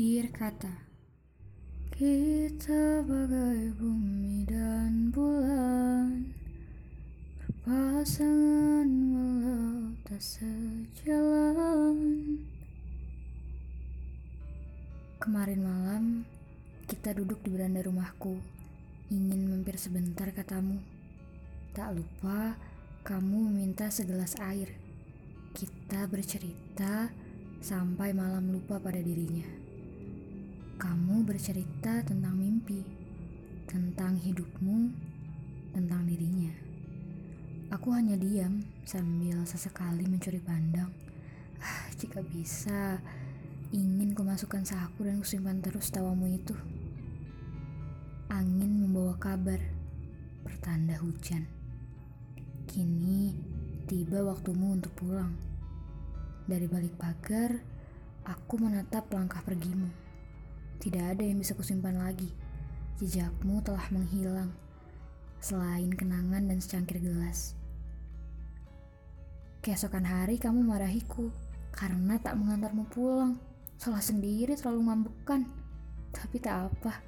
Takdir kata Kita bagai bumi dan bulan Berpasangan walau tak sejalan. Kemarin malam kita duduk di beranda rumahku Ingin mampir sebentar katamu. Tak lupa kamu meminta segelas air. Kita bercerita sampai malam lupa pada dirinya. Kamu bercerita tentang mimpi, tentang hidupmu, tentang dirinya. Aku hanya diam sambil sesekali mencuri pandang. Ah, jika bisa, ingin kumasukkan saku dan kusimpan terus tawamu itu. Angin membawa kabar, pertanda hujan. Kini tiba waktumu untuk pulang. Dari balik pagar, aku menatap langkah pergimu. Tidak ada yang bisa kusimpan lagi. Jejakmu telah menghilang, selain kenangan dan secangkir gelas. Keesokan hari kamu marahiku karena tak mengantarmu pulang. Salah sendiri terlalu ngambekan. Tapi tak apa,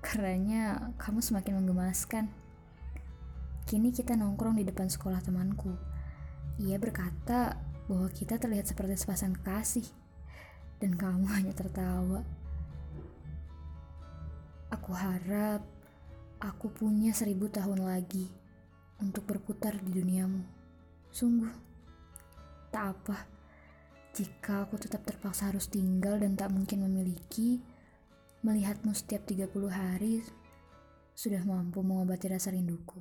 karenanya kamu semakin menggemaskan. Kini kita nongkrong di depan sekolah temanku. Ia berkata bahwa kita terlihat seperti sepasang kekasih dan kamu hanya tertawa. Aku harap aku punya seribu tahun lagi untuk berputar di duniamu. Sungguh, tak apa jika aku tetap terpaksa harus tinggal dan tak mungkin memiliki, melihatmu setiap 30 hari sudah mampu mengobati rasa rinduku.